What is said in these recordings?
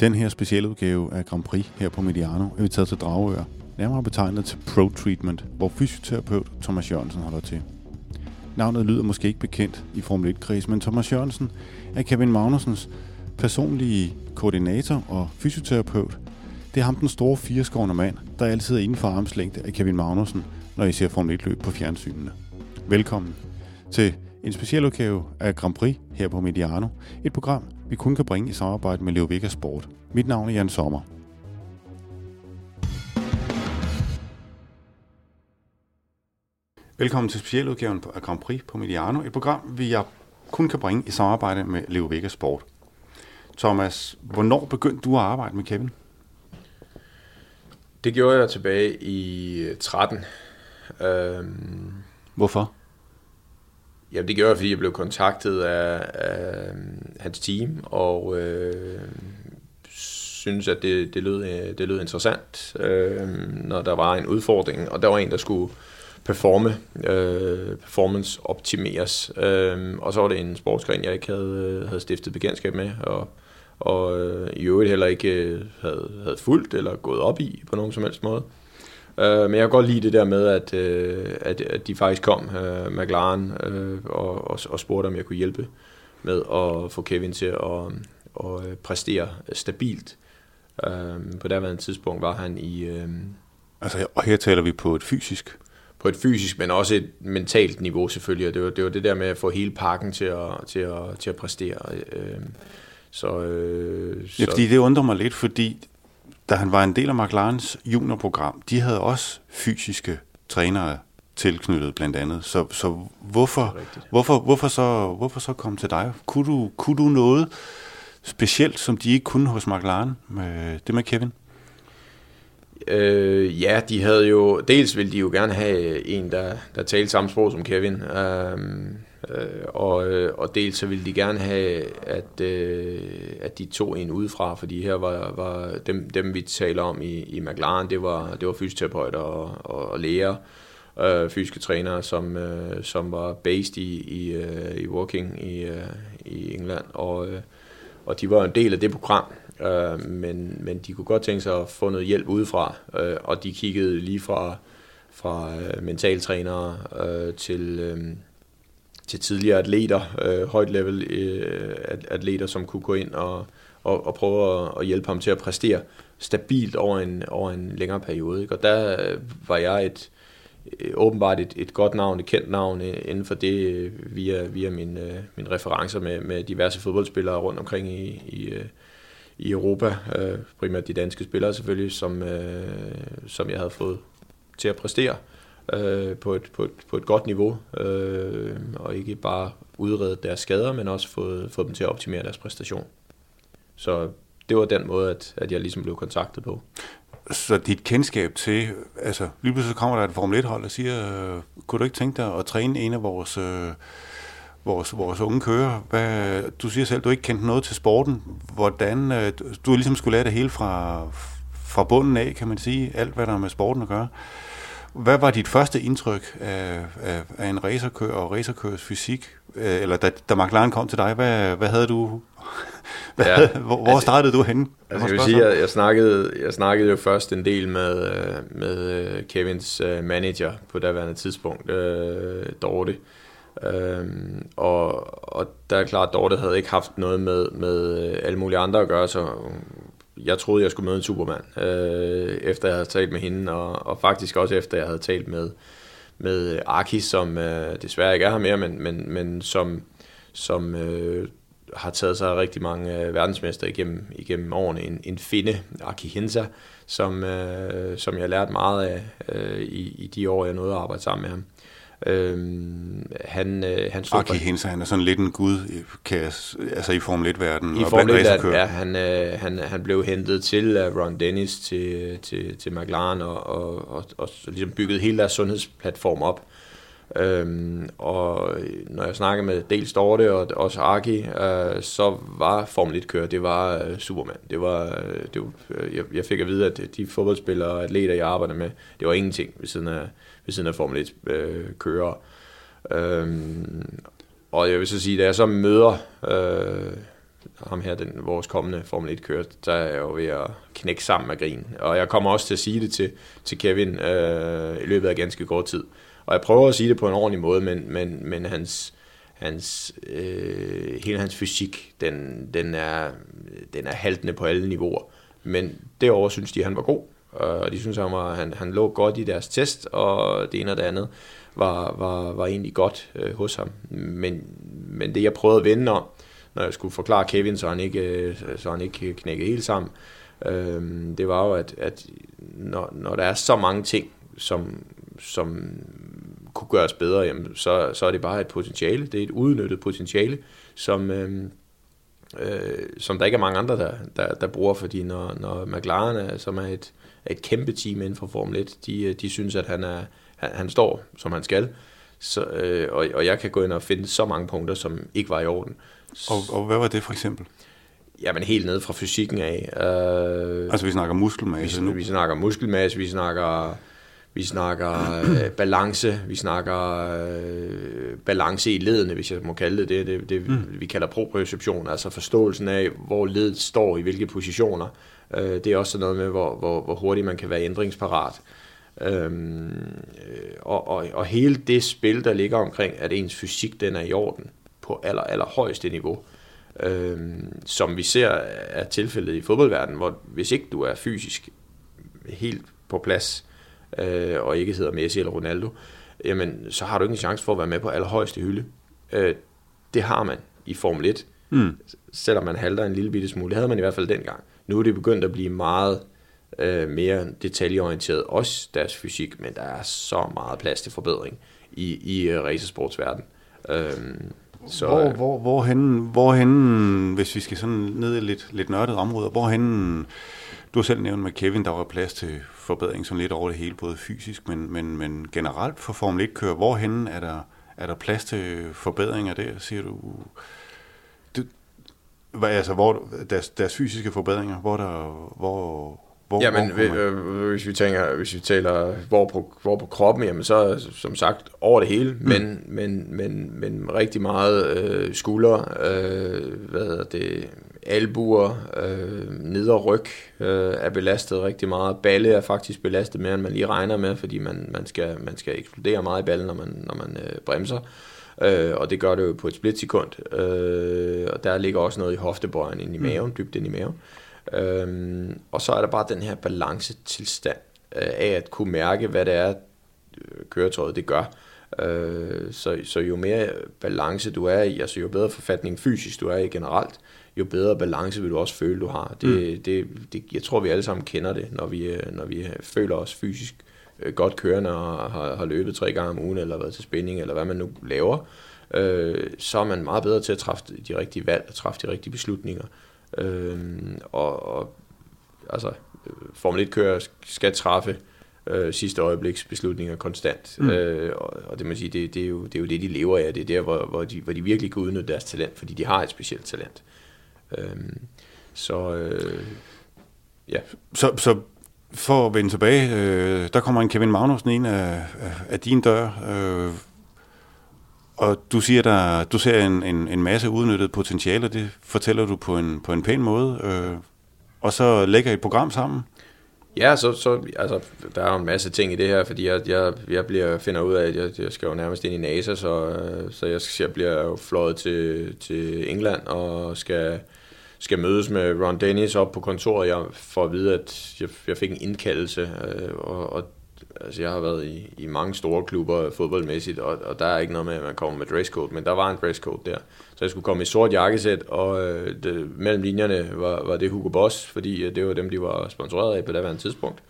Den her specielle udgave af Grand Prix her på Mediano er vi taget til Dragør, nærmere betegnet til Pro Treatment, hvor fysioterapeut Thomas Jørgensen holder til. Navnet lyder måske ikke bekendt i Formel 1-kreds, men Thomas Jørgensen er Kevin Magnusens personlige koordinator og fysioterapeut. Det er ham den store fireskårende mand, der altid er inden for armslængde af Kevin Magnussen, når I ser Formel 1-løb på fjernsynene. Velkommen til en speciel udgave af Grand Prix her på Mediano. Et program, vi kun kan bringe i samarbejde med Leo Vega Sport. Mit navn er Jan Sommer. Velkommen til specialudgaven af Grand Prix på Mediano. Et program, vi jeg kun kan bringe i samarbejde med Leo Vega Sport. Thomas, hvornår begyndte du at arbejde med Kevin? Det gjorde jeg tilbage i 13. Øhm, Hvorfor? Jamen det gjorde jeg, fordi jeg blev kontaktet af, af øh, hans team, og øh, synes at det, det, lød, øh, det lød interessant, øh, når der var en udfordring, og der var en, der skulle performe, øh, performance optimeres, øh, og så var det en sportsgren, jeg ikke havde, øh, havde stiftet bekendtskab med, og, og øh, i øvrigt heller ikke havde, havde fulgt eller gået op i på nogen som helst måde. Øh, men jeg kan godt lide det der med, at, øh, at, at de faktisk kom, øh, McLaren, øh, og, og, og spurgte, om jeg kunne hjælpe med at få Kevin til at, at præstere stabilt. Øh, på daværende tidspunkt var han i... Øh, Altså, og her taler vi på et fysisk. på et fysisk, men også et mentalt niveau selvfølgelig, og det var det, var det der med at få hele pakken til at, til at, til at præstere. Øh, så, øh, Ja, så, fordi det undrer mig lidt, fordi da han var en del af McLarens juniorprogram, de havde også fysiske trænere tilknyttet blandt andet. Så, så hvorfor, hvorfor, hvorfor, så, hvorfor så komme til dig? Kunne du, kunne du noget specielt, som de ikke kunne hos McLaren, med det med Kevin? Øh, ja, de havde jo... Dels ville de jo gerne have en, der, der talte samme sprog som Kevin. Øhm, øh, og, øh, og dels så ville de gerne have, at, øh, at de tog en udefra, fordi her var, var dem, dem, vi taler om i, i McLaren, det var, det var fysioterapeuter og, og, og læger, øh, fysiske trænere, som, øh, som var based i, i, øh, i Woking i, øh, i England. Og, øh, og de var en del af det program, øh, men, men de kunne godt tænke sig at få noget hjælp udefra, øh, og de kiggede lige fra, fra øh, mentaltrænere øh, til, øh, til tidligere atleter, øh, højt level øh, atleter, som kunne gå ind og, og, og prøve at, at hjælpe ham til at præstere stabilt over en, over en længere periode. Ikke? Og der øh, var jeg et, øh, åbenbart et, et godt navn, et kendt navn øh, inden for det, via, via mine, øh, mine referencer med, med diverse fodboldspillere rundt omkring i, i, øh, i Europa, øh, primært de danske spillere selvfølgelig, som, øh, som jeg havde fået til at præstere øh, på, et, på, et, på et godt niveau, øh, og ikke bare udredet deres skader, men også fået, fået dem til at optimere deres præstation. Så det var den måde, at, at jeg ligesom blev kontaktet på. Så dit kendskab til, altså lige pludselig kommer der et Formel 1-hold og siger, øh, kunne du ikke tænke dig at træne en af vores, øh, vores, vores unge kører? Hvad, du siger selv, du ikke kendte noget til sporten. Hvordan, øh, du ligesom skulle lære det hele fra, fra bunden af, kan man sige, alt hvad der har med sporten at gøre. Hvad var dit første indtryk af, af, af en racerkører og racerkørers fysik? Øh, Eller da, da McLaren kom til dig, hvad, hvad havde du... Hvad, Ja, hvor, hvor altså- startede du henne? Altså, jeg vil sige, jeg, jeg, snakkede, jeg snakkede jo først en del med, øh, med øh, Kevins manager på daværende tidspunkt, øh, Dorte. Øhm, og, og der er klart, at Dorte havde ikke haft noget med, med alle mulige andre at gøre, så jeg troede, jeg skulle møde en Superman, øh, efter jeg havde talt med hende, og, og faktisk også efter jeg havde talt med, med Aki, som øh, desværre ikke er her mere, men, men, men som, som øh, har taget sig rigtig mange øh, verdensmester igennem, igennem årene. En, en finde, Aki Hinsa, som, øh, som jeg lærte meget af øh, i, i de år, jeg nåede at arbejde sammen med ham. Øhm, han, øh, han stod Aki Hinsa, han er sådan lidt en gud kan altså i Formel 1-verdenen. i og Formel blandt 1, racerkører. ja, han, øh, han, han blev hentet til af Ron Dennis til, til, til McLaren og, og, og, og ligesom bygget hele deres sundhedsplatform op. Øhm, og når jeg snakker med dels Dorte og også Aki, øh, så var Formel 1-kører, det var øh, Superman. Det var, øh, det var, øh, jeg, jeg fik at vide, at de fodboldspillere og atleter, jeg arbejder med, det var ingenting ved siden af, ved siden af Formel 1-kører. Øh, øhm, og jeg vil så sige, da jeg så møder, øh, ham her, den, vores kommende Formel 1-kører, der er jeg jo ved at knække sammen med grin. Og jeg kommer også til at sige det til, til Kevin øh, i løbet af ganske kort tid. Og jeg prøver at sige det på en ordentlig måde, men, men, men hans, hans, øh, hele hans fysik, den, den, er, den er haltende på alle niveauer. Men derover synes de, at han var god, og de synes, han, var, han, han lå godt i deres test, og det ene og det andet var, var, var egentlig godt øh, hos ham. Men, men det, jeg prøvede at vende om, når jeg skulle forklare Kevin, så han ikke, øh, så han ikke knækkede helt sammen, øh, det var jo, at, at når, når der er så mange ting, som, som kunne gøres bedre, jamen, så, så er det bare et potentiale. Det er et udnyttet potentiale, som, øh, øh, som der ikke er mange andre, der, der, der bruger, fordi når, når McLaren, som er et, et kæmpe team inden for Formel 1, de, de synes, at han, er, han, han står, som han skal, så, øh, og, og jeg kan gå ind og finde så mange punkter, som ikke var i orden. Og, og hvad var det for eksempel? Jamen helt ned fra fysikken af. Øh, altså vi snakker muskelmasse vi, nu? Vi snakker muskelmasse, vi snakker vi snakker øh, balance, vi snakker øh, balance i ledene, hvis jeg må kalde det det, det, det mm. vi kalder proprioception, altså forståelsen af, hvor ledet står i hvilke positioner. Øh, det er også noget med, hvor, hvor, hvor hurtigt man kan være ændringsparat. Øhm, øh, og, og, og hele det spil, der ligger omkring, at ens fysik den er i orden på aller, aller højeste niveau, øhm, som vi ser er tilfældet i fodboldverdenen, hvor hvis ikke du er fysisk helt på plads, øh, og ikke hedder Messi eller Ronaldo, jamen så har du ikke en chance for at være med på allerhøjeste hylde. Øh, det har man i Formel 1, mm. selvom man halter en lille bitte smule. Det havde man i hvert fald dengang. Nu er det begyndt at blive meget øh, mere detaljeorienteret, også deres fysik, men der er så meget plads til forbedring i, i uh, racersportsverdenen. Øh, så, hvor, hvor, hvor, hen, hvor hen, hvis vi skal sådan ned i lidt, lidt nørdet områder, hvor hen, du har selv nævnt med Kevin, der var plads til forbedring sådan lidt over det hele, både fysisk, men, men, men generelt for Formel 1-kører, hvorhen er der, er der plads til forbedringer der, siger du? Det, hvad, altså, hvor, deres, deres fysiske forbedringer, hvor der, hvor, hvor, jamen, hvor øh, hvis vi tænker, hvis vi taler hvor på, hvor på kroppen, jamen så som sagt over det hele, mm. men, men, men, men rigtig meget øh, skuldre, øh, hvad hedder det, albuer, øh, neder ryg øh, er belastet rigtig meget. Balle er faktisk belastet mere, end man lige regner med, fordi man, man, skal, man skal eksplodere meget i ballen, når man, når man øh, bremser. Øh, og det gør det jo på et splitsekund. Øh, og der ligger også noget i hoftebøjen ind i mm. maven, mm. dybt ind i maven. Øh, og så er der bare den her balancetilstand øh, af at kunne mærke, hvad det er, øh, køretøjet det gør. Øh, så, så jo mere balance du er i, altså jo bedre forfatning fysisk du er i generelt, jo bedre balance vil du også føle, du har. Det, mm. det, det, jeg tror, vi alle sammen kender det, når vi, når vi føler os fysisk øh, godt kørende og har, har løbet tre gange om ugen, eller været til spænding, eller hvad man nu laver, øh, så er man meget bedre til at træffe de rigtige valg og træffe de rigtige beslutninger. Øh, og, og altså, Formel 1-kører skal træffe øh, sidste øjebliks beslutninger konstant. Mm. Øh, og, og det, man sige, det, det, er jo, det er jo det, de lever af. Det er der, hvor, hvor, de, hvor de virkelig kan udnytte deres talent, fordi de har et specielt talent. Øhm, så øh, ja. Så, så for at vende tilbage, øh, der kommer en Kevin Magnussen ind af, af, af din dør, øh, og du siger, der, du ser en, en, en masse udnyttet potentiale, det fortæller du på en, på en pæn måde, øh, og så lægger I et program sammen. Ja, så, så altså, der er jo en masse ting i det her, fordi jeg, jeg, jeg bliver, finder ud af, at jeg, jeg skal jo nærmest ind i NASA, så, øh, så jeg, jeg bliver jo fløjet til, til England og skal, skal mødes med Ron Dennis op på kontoret. Jeg får at vide, at jeg, jeg fik en indkaldelse, øh, og, og altså jeg har været i, i mange store klubber fodboldmæssigt, og, og der er ikke noget med, at man kommer med dresscode, men der var en dresscode der. Så jeg skulle komme i sort jakkesæt, og øh, det, mellem linjerne var, var det Hugo Boss, fordi øh, det var dem, de var sponsoreret af på det tidspunkt.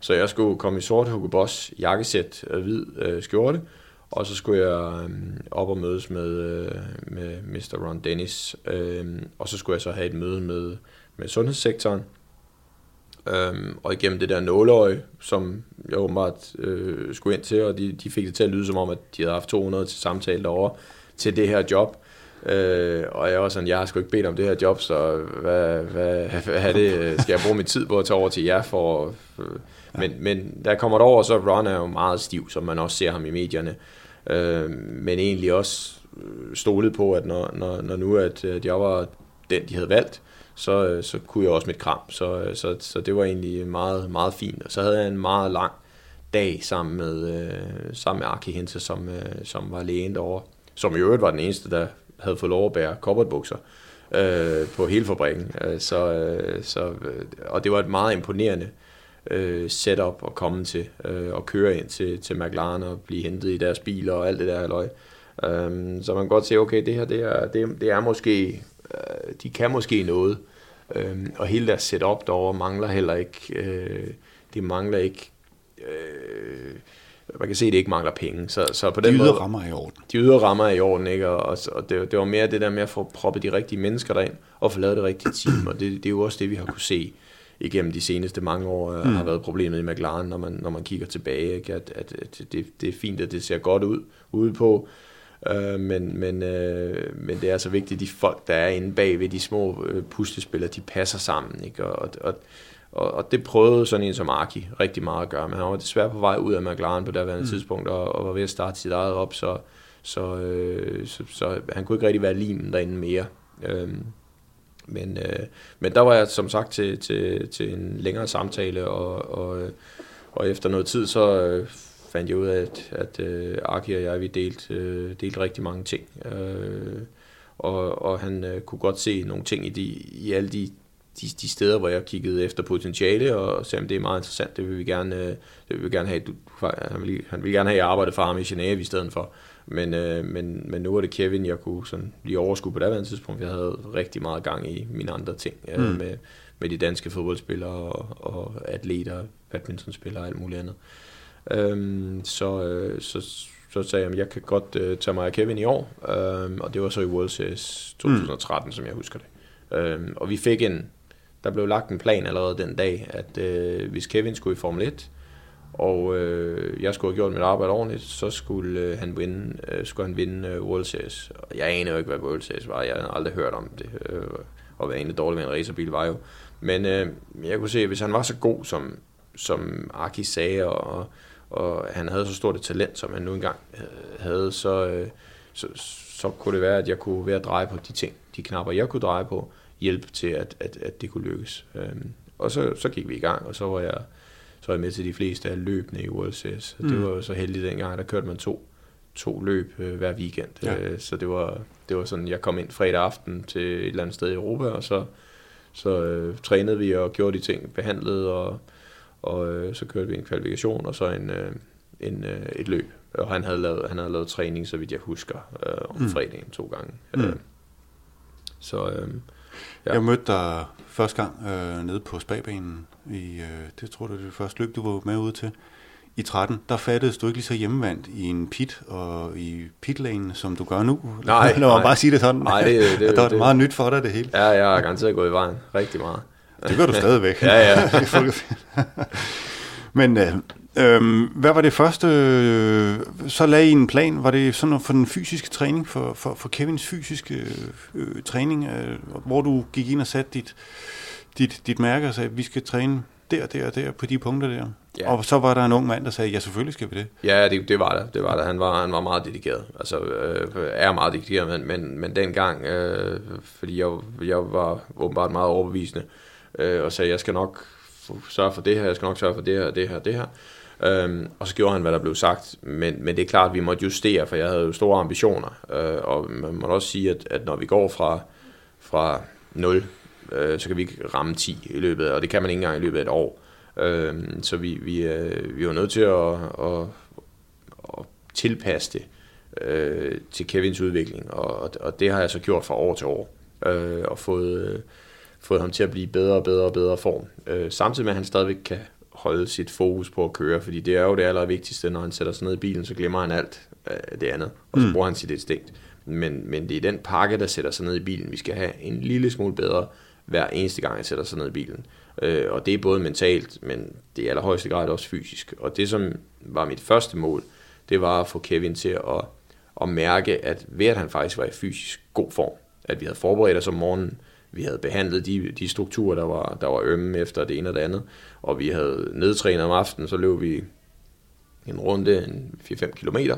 Så jeg skulle komme i sort Hugo Boss jakkesæt, og hvid øh, skjorte, og så skulle jeg øh, op og mødes med, øh, med Mr. Ron Dennis, øh, og så skulle jeg så have et møde med, med sundhedssektoren, Øhm, og igennem det der nåleøje, som jeg åbenbart øh, skulle ind til, og de, de fik det til at lyde som om, at de havde haft 200 til samtale derovre til det her job. Øh, og jeg var sådan, jeg har sgu ikke bedt om det her job, så hvad, hvad, hvad er det? Skal jeg bruge min tid på at tage over til jer for... Øh, men, men der kommer det over, så Ron er jo meget stiv, som man også ser ham i medierne. Øh, men egentlig også øh, stolet på, at når, når, når nu at, at jeg var den, de havde valgt, så, øh, så kunne jeg også mit kram. Så, øh, så, så det var egentlig meget, meget fint. Og så havde jeg en meget lang dag sammen med, øh, sammen med Arki Hinte, som, øh, som var lægen derovre, som i øvrigt var den eneste, der havde fået lov at bære kobbertbukser øh, på hele fabrikken. Øh, så, øh, så, øh, og det var et meget imponerende øh, setup at komme til øh, og køre ind til, til McLaren og blive hentet i deres biler og alt det der løg. Um, øhm, så man kan godt se, okay, det her det er, det, det er måske, de kan måske noget. Um, og hele deres setup derovre mangler heller ikke, uh, det mangler ikke, uh, man kan se, at det ikke mangler penge. Så, så på den de ydre rammer er i orden. De ydre rammer er i orden, ikke? Og, og det, det, var mere det der med at få proppet de rigtige mennesker derind, og få lavet det rigtige team, og det, det er jo også det, vi har kunne se igennem de seneste mange år, mm. har været problemet i McLaren, når man, når man kigger tilbage, ikke? At, at, at det, det er fint, at det ser godt ud ude på, Øh, men, men, øh, men det er altså vigtigt, at de folk, der er inde bag ved de små øh, puslespillere, de passer sammen. Ikke? Og, og, og, og det prøvede sådan en som Aki rigtig meget at gøre, men han var desværre på vej ud af McLaren på det mm. tidspunkt, og, og var ved at starte sit eget op, så, så, øh, så, så han kunne ikke rigtig være limen derinde mere. Øh, men, øh, men der var jeg som sagt til, til, til en længere samtale, og, og, og efter noget tid, så øh, fandt jeg ud af, at, at uh, Aki og jeg, vi delte, uh, delte rigtig mange ting. Uh, og, og han uh, kunne godt se nogle ting i, de, i alle de, de, de steder, hvor jeg kiggede efter potentiale, og sagde, at det er meget interessant, det vil vi gerne, uh, det vil vi gerne have. Du, han, vil, han vil gerne have, at jeg arbejdede for ham i Genève i stedet for. Men, uh, men, men nu er det Kevin, jeg kunne sådan lige overskue på det tidspunkt. Jeg havde rigtig meget gang i mine andre ting mm. uh, med, med de danske fodboldspillere og, og atleter, badmintonspillere og alt muligt andet. Øhm, så, øh, så, så sagde jeg, at jeg kan godt øh, tage mig af Kevin i år, øhm, og det var så i World Series 2013, mm. som jeg husker det. Øhm, og vi fik en, der blev lagt en plan allerede den dag, at øh, hvis Kevin skulle i Formel 1, og øh, jeg skulle have gjort mit arbejde ordentligt, så skulle øh, han vinde, øh, skulle han vinde øh, World Series. Jeg aner jo ikke, hvad World Series var. Jeg har aldrig hørt om det. Øh, og hvad egentlig dårligt med en racerbil var jo. Men øh, jeg kunne se, at hvis han var så god, som, som Aki sagde, og, og han havde så stort et talent, som han nu engang øh, havde, så, øh, så, så kunne det være, at jeg kunne være at dreje på de ting, de knapper, jeg kunne dreje på, hjælpe til, at, at, at det kunne lykkes. Øhm, og så, så gik vi i gang, og så var jeg, så var jeg med til de fleste af løbene i World Series. Mm. Det var jo så heldigt dengang, der kørte man to, to løb øh, hver weekend. Ja. Øh, så det var, det var sådan, jeg kom ind fredag aften til et eller andet sted i Europa, og så, så øh, trænede vi og gjorde de ting, behandlede og og øh, så kørte vi en kvalifikation og så en, øh, en, øh, et løb. Og han havde, lavet, han havde lavet træning, så vidt jeg husker, øh, om mm. fredagen to gange. Mm. Øh, så øh, ja. Jeg mødte dig første gang øh, nede på spagbanen. I, øh, det tror du, det det første løb, du var med ud til. I 13, der fattedes du ikke lige så hjemmevandt i en pit og i pitlane, som du gør nu? Nej, Lad mig bare sige det sådan. Nej, det, det, det var det, meget nyt for dig, det hele. Ja, jeg har garanteret gået i vejen rigtig meget. Det gør du stadigvæk. ja, ja. Men øh, øh, hvad var det første, øh, så lagde I en plan, var det sådan for den fysiske træning, for, for, for Kevins fysiske øh, træning, øh, hvor du gik ind og satte dit, dit, dit mærke og sagde, at vi skal træne der, der og der på de punkter der. Ja. Og så var der en ung mand, der sagde, ja, selvfølgelig skal vi det. Ja, det, det var der. Det var der. Han var, han var meget dedikeret. Altså, øh, er meget dedikeret, men, men, men dengang, øh, fordi jeg, jeg var åbenbart meget overbevisende, øh, øh, og sagde, jeg skal nok sørge for det her, jeg skal nok sørge for det her, det her, det her. Øhm, og så gjorde han, hvad der blev sagt. Men, men det er klart, at vi måtte justere, for jeg havde jo store ambitioner. Øh, og man må også sige, at, at når vi går fra, fra 0, øh, så kan vi ikke ramme 10 i løbet af, og det kan man ikke engang i løbet af et år. Øh, så vi, vi, øh, vi var nødt til at, at, at tilpasse det øh, til Kevins udvikling, og, og det har jeg så gjort fra år til år, øh, og fået... Fået ham til at blive bedre og bedre og bedre form. Øh, samtidig med, at han stadigvæk kan holde sit fokus på at køre, fordi det er jo det allervigtigste, når han sætter sig ned i bilen, så glemmer han alt øh, det andet, og så mm. bruger han sit instinkt. Men, men det er den pakke, der sætter sig ned i bilen, vi skal have en lille smule bedre hver eneste gang, han sætter sig ned i bilen. Øh, og det er både mentalt, men det er i allerhøjeste grad også fysisk. Og det, som var mit første mål, det var at få Kevin til at, at mærke, at ved at han faktisk var i fysisk god form, at vi havde forberedt os om morgenen, vi havde behandlet de, de strukturer, der var, der var ømme efter det ene og det andet, og vi havde nedtrænet om aftenen, så løb vi en runde, en 4-5 kilometer,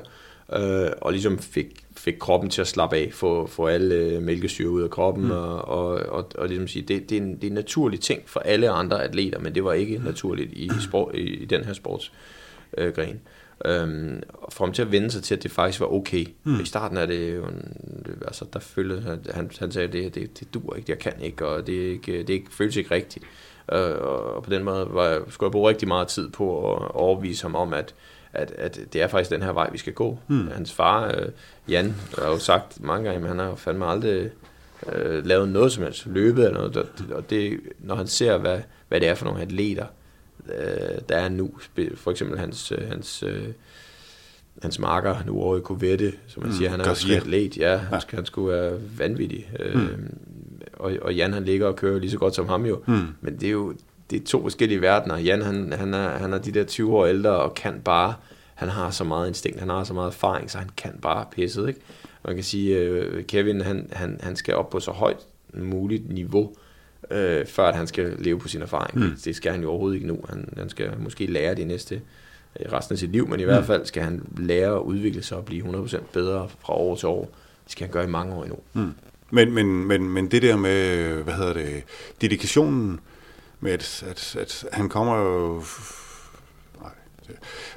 øh, og ligesom fik, fik kroppen til at slappe af, få, få alle øh, mælkesyre ud af kroppen, mm. og, og, og, og ligesom sige, det, det, er en, det er en naturlig ting for alle andre atleter, men det var ikke naturligt i, sport, i, i den her sportsgren. Øh, gren. Øhm, og få ham til at vende sig til, at det faktisk var okay. Mm. I starten er det jo, altså der følte han, han, sagde, det, det, det dur ikke, jeg kan ikke, og det, ikke, det ikke, føles ikke rigtigt. Øh, og på den måde var, skulle jeg bruge rigtig meget tid på at overvise ham om, at, at, at det er faktisk den her vej, vi skal gå. Mm. Hans far, øh, Jan, har jo sagt mange gange, at han har jo fandme aldrig øh, lavet noget som helst, løbet eller noget, og det, når han ser, hvad, hvad det er for nogle atleter, øh, der er nu. For eksempel hans, øh, hans, øh, hans marker nu over i Covette, som man mm, siger, han er også atlet, ja, han, skal, han skulle være vanvittig. Øh, mm. og, og Jan han ligger og kører lige så godt som ham jo, mm. men det er jo det er to forskellige verdener. Jan han, han, er, han er de der 20 år ældre og kan bare, han har så meget instinkt, han har så meget erfaring, så han kan bare pisse, ikke? Man kan sige, øh, Kevin han, han, han skal op på så højt muligt niveau, øh, før at han skal leve på sin erfaring. Mm. Det skal han jo overhovedet ikke nu. Han, han skal måske lære det næste øh, resten af sit liv, men i mm. hvert fald skal han lære at udvikle sig og blive 100% bedre fra år til år. Det skal han gøre i mange år endnu. Mm. Men, men, men, men det der med, hvad hedder det, dedikationen med, at, at, at han kommer jo... Nej,